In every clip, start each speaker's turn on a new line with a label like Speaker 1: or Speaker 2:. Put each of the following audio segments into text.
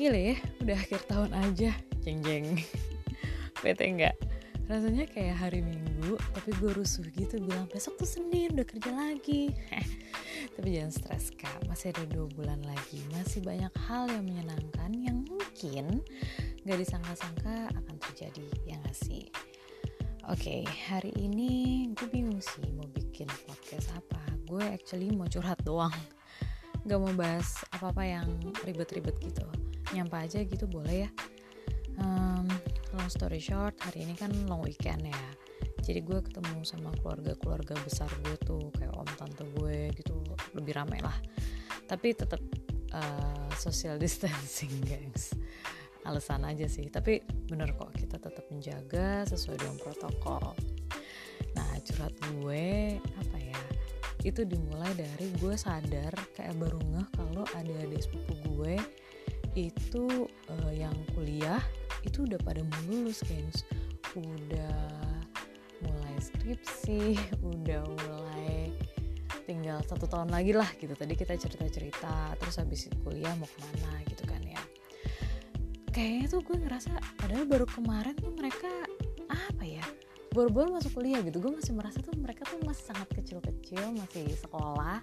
Speaker 1: Gile ya, udah akhir tahun aja, jeng-jeng. Bete nggak? Rasanya kayak hari Minggu, tapi gue rusuh gitu bilang besok tuh Senin udah kerja lagi. tapi jangan stres kak, masih ada dua bulan lagi, masih banyak hal yang menyenangkan yang mungkin gak disangka-sangka akan terjadi, ya gak sih? Oke, okay, hari ini gue bingung sih mau bikin podcast apa. Gue actually mau curhat doang. Gak mau bahas apa-apa yang ribet-ribet gitu nyampe aja gitu boleh ya. Um, long story short hari ini kan long weekend ya. Jadi gue ketemu sama keluarga-keluarga besar gue tuh kayak om tante gue gitu lebih ramai lah. Tapi tetap uh, eh, social distancing guys alasan aja sih tapi bener kok kita tetap menjaga sesuai dengan protokol. Nah curhat gue apa ya itu dimulai dari gue sadar kayak baru ngeh kalau ada adik sepupu gue itu uh, yang kuliah itu udah pada mau lulus gengs. Udah mulai skripsi udah mulai tinggal satu tahun lagi lah gitu. Tadi kita cerita cerita terus habis kuliah mau ke mana gitu kan ya. Kayaknya tuh gue ngerasa padahal baru kemarin tuh mereka apa ya baru-baru masuk kuliah gitu. Gue masih merasa tuh mereka tuh masih sangat kecil-kecil masih sekolah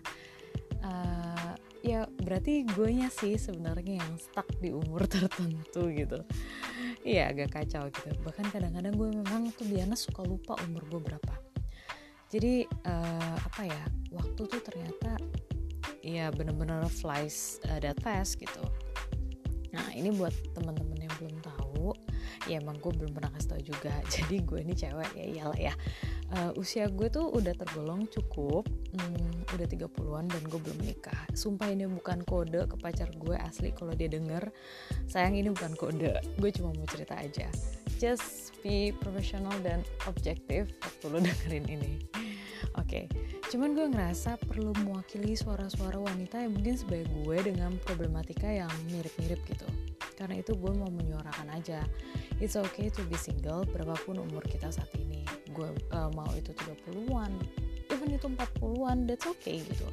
Speaker 1: uh, ya berarti gue nya sih sebenarnya yang stuck di umur tertentu gitu. Iya agak kacau gitu. Bahkan kadang-kadang gue memang tuh biasa suka lupa umur gue berapa. Jadi uh, apa ya waktu tuh ternyata ya bener-bener flies uh, that fast gitu. Nah ini buat teman-teman yang belum ya emang gue belum pernah kasih tau juga. Jadi gue ini cewek ya iyalah ya. Uh, usia gue tuh udah tergolong cukup hmm, udah 30-an dan gue belum nikah. Sumpah ini bukan kode ke pacar gue asli kalau dia denger. Sayang ini bukan kode gue cuma mau cerita aja. Just be professional dan objektif waktu lo dengerin ini. Oke okay. cuman gue ngerasa perlu mewakili suara-suara wanita yang mungkin sebagai gue dengan problematika yang mirip-mirip gitu karena itu gue mau menyuarakan aja. It's okay to be single berapapun umur kita saat ini. Gue uh, mau itu 30-an even itu 40-an that's okay gitu.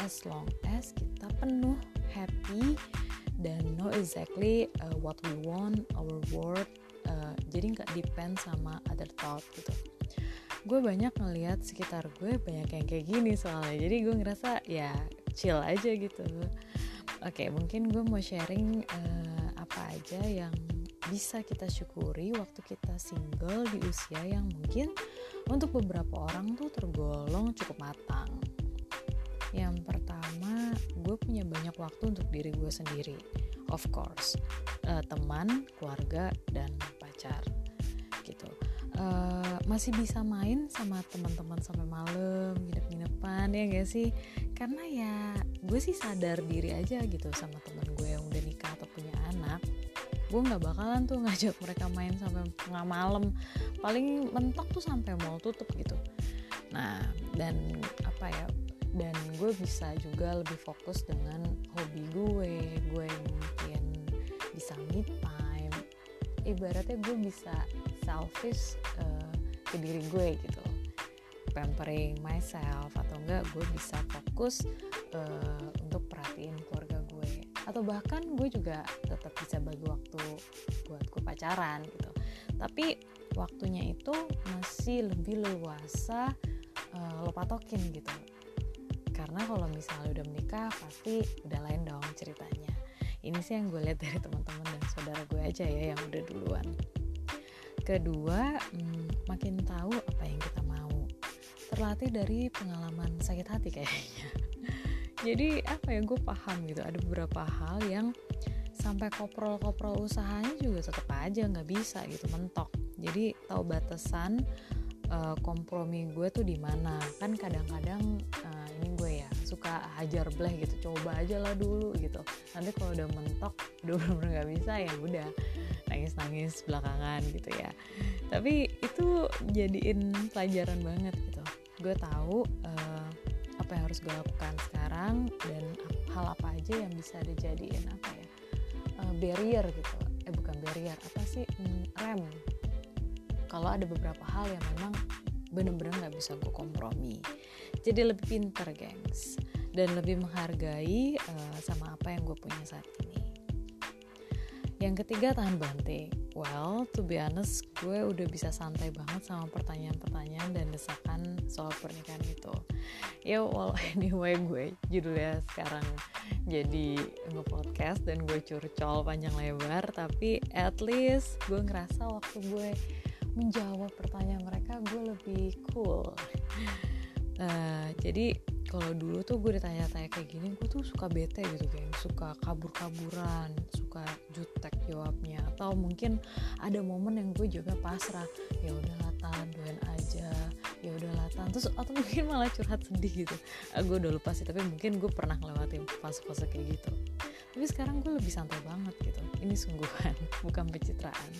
Speaker 1: As long as kita penuh happy dan know exactly uh, what we want our world uh, jadi nggak depend sama other thought gitu. Gue banyak ngelihat sekitar gue banyak yang kayak gini soalnya. Jadi gue ngerasa ya chill aja gitu oke mungkin gue mau sharing uh, apa aja yang bisa kita syukuri waktu kita single di usia yang mungkin untuk beberapa orang tuh tergolong cukup matang. Yang pertama, gue punya banyak waktu untuk diri gue sendiri. Of course, uh, teman, keluarga, dan pacar, gitu. Uh, masih bisa main sama teman-teman sampai malam, nginep-nginepan ya gak sih? Karena ya gue sih sadar diri aja gitu sama teman gue yang udah nikah atau punya anak. Gue nggak bakalan tuh ngajak mereka main sampai tengah malam. Paling mentok tuh sampai mau tutup gitu. Nah dan apa ya dan gue bisa juga lebih fokus dengan hobi gue. Gue mungkin bisa me time ibaratnya gue bisa selfish uh, ke diri gue gitu. Pampering myself atau enggak gue bisa fokus uh, untuk perhatiin keluarga gue. Atau bahkan gue juga tetap bisa bagi waktu buat gue pacaran gitu. Tapi waktunya itu masih lebih leluasa uh, lo patokin gitu. Karena kalau misalnya udah menikah pasti udah lain dong ceritanya ini sih yang gue lihat dari teman-teman dan saudara gue aja ya yang udah duluan. Kedua hmm, makin tahu apa yang kita mau. Terlatih dari pengalaman sakit hati kayaknya. Jadi apa ya gue paham gitu. Ada beberapa hal yang sampai koprol-koprol usahanya juga tetap aja nggak bisa gitu mentok. Jadi tahu batasan uh, kompromi gue tuh di mana. Kan kadang-kadang uh, ini gue suka hajar bleh gitu coba aja lah dulu gitu. Nanti kalau udah mentok udah bener-bener nggak bisa ya udah nangis-nangis belakangan gitu ya. Tapi itu jadiin pelajaran banget gitu. Gue tahu uh, apa yang harus gue lakukan sekarang dan hal apa aja yang bisa dijadiin apa ya uh, barrier gitu. Eh bukan barrier apa sih? Hmm, rem. Kalau ada beberapa hal yang memang bener-bener nggak bisa gue kompromi jadi lebih pinter gengs. Dan lebih menghargai uh, sama apa yang gue punya saat ini. Yang ketiga tahan banting. Well to be honest gue udah bisa santai banget sama pertanyaan-pertanyaan dan desakan soal pernikahan itu. Ya well anyway gue judulnya sekarang jadi nge-podcast dan gue curcol panjang lebar tapi at least gue ngerasa waktu gue menjawab pertanyaan mereka gue lebih cool uh, jadi kalau dulu tuh gue ditanya-tanya kayak gini gue tuh suka bete gitu geng. Suka kabur-kaburan suka jutek jawabnya atau mungkin ada momen yang gue juga pasrah. Ya udah latan doain aja. Ya udah latan terus atau mungkin malah curhat sedih gitu. Uh, gue udah lupa sih tapi mungkin gue pernah ngelewatin fase-fase kayak gitu. Tapi sekarang gue lebih santai banget gitu. Ini sungguhan bukan pencitraan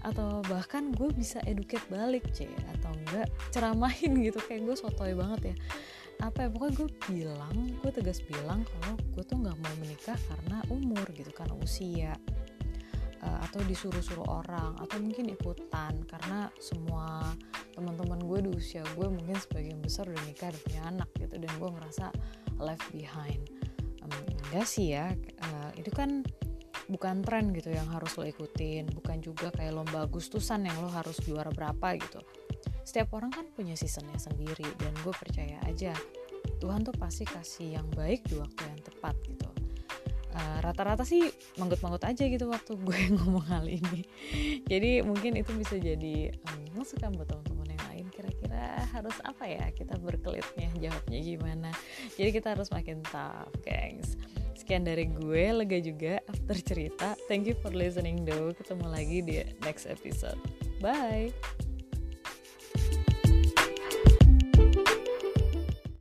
Speaker 1: atau bahkan gue bisa educate balik c atau enggak ceramahin gitu. Kayak gue sotoy banget ya. Apa ya pokoknya gue bilang gue tegas bilang kalau gue tuh nggak mau menikah karena umur gitu karena usia. Uh, atau disuruh-suruh orang atau mungkin ikutan. Karena semua teman-teman gue di usia gue mungkin sebagian besar udah nikah dan punya anak gitu. Dan gue ngerasa left behind. Enggak sih ya uh, itu kan bukan tren gitu yang harus lo ikutin bukan juga kayak lomba Agustusan yang lo harus juara berapa gitu. Setiap orang kan punya seasonnya sendiri dan gue percaya aja Tuhan tuh pasti kasih yang baik di waktu yang tepat gitu. Uh, rata-rata sih manggut-manggut aja gitu waktu gue ngomong hal ini. Jadi mungkin itu bisa jadi um, masukan buat teman-teman yang lain kira-kira harus apa ya kita berkelitnya jawabnya gimana. Jadi kita harus makin tough gengs sekian dari gue lega juga after cerita. Thank you for listening though. Ketemu lagi di next episode. Bye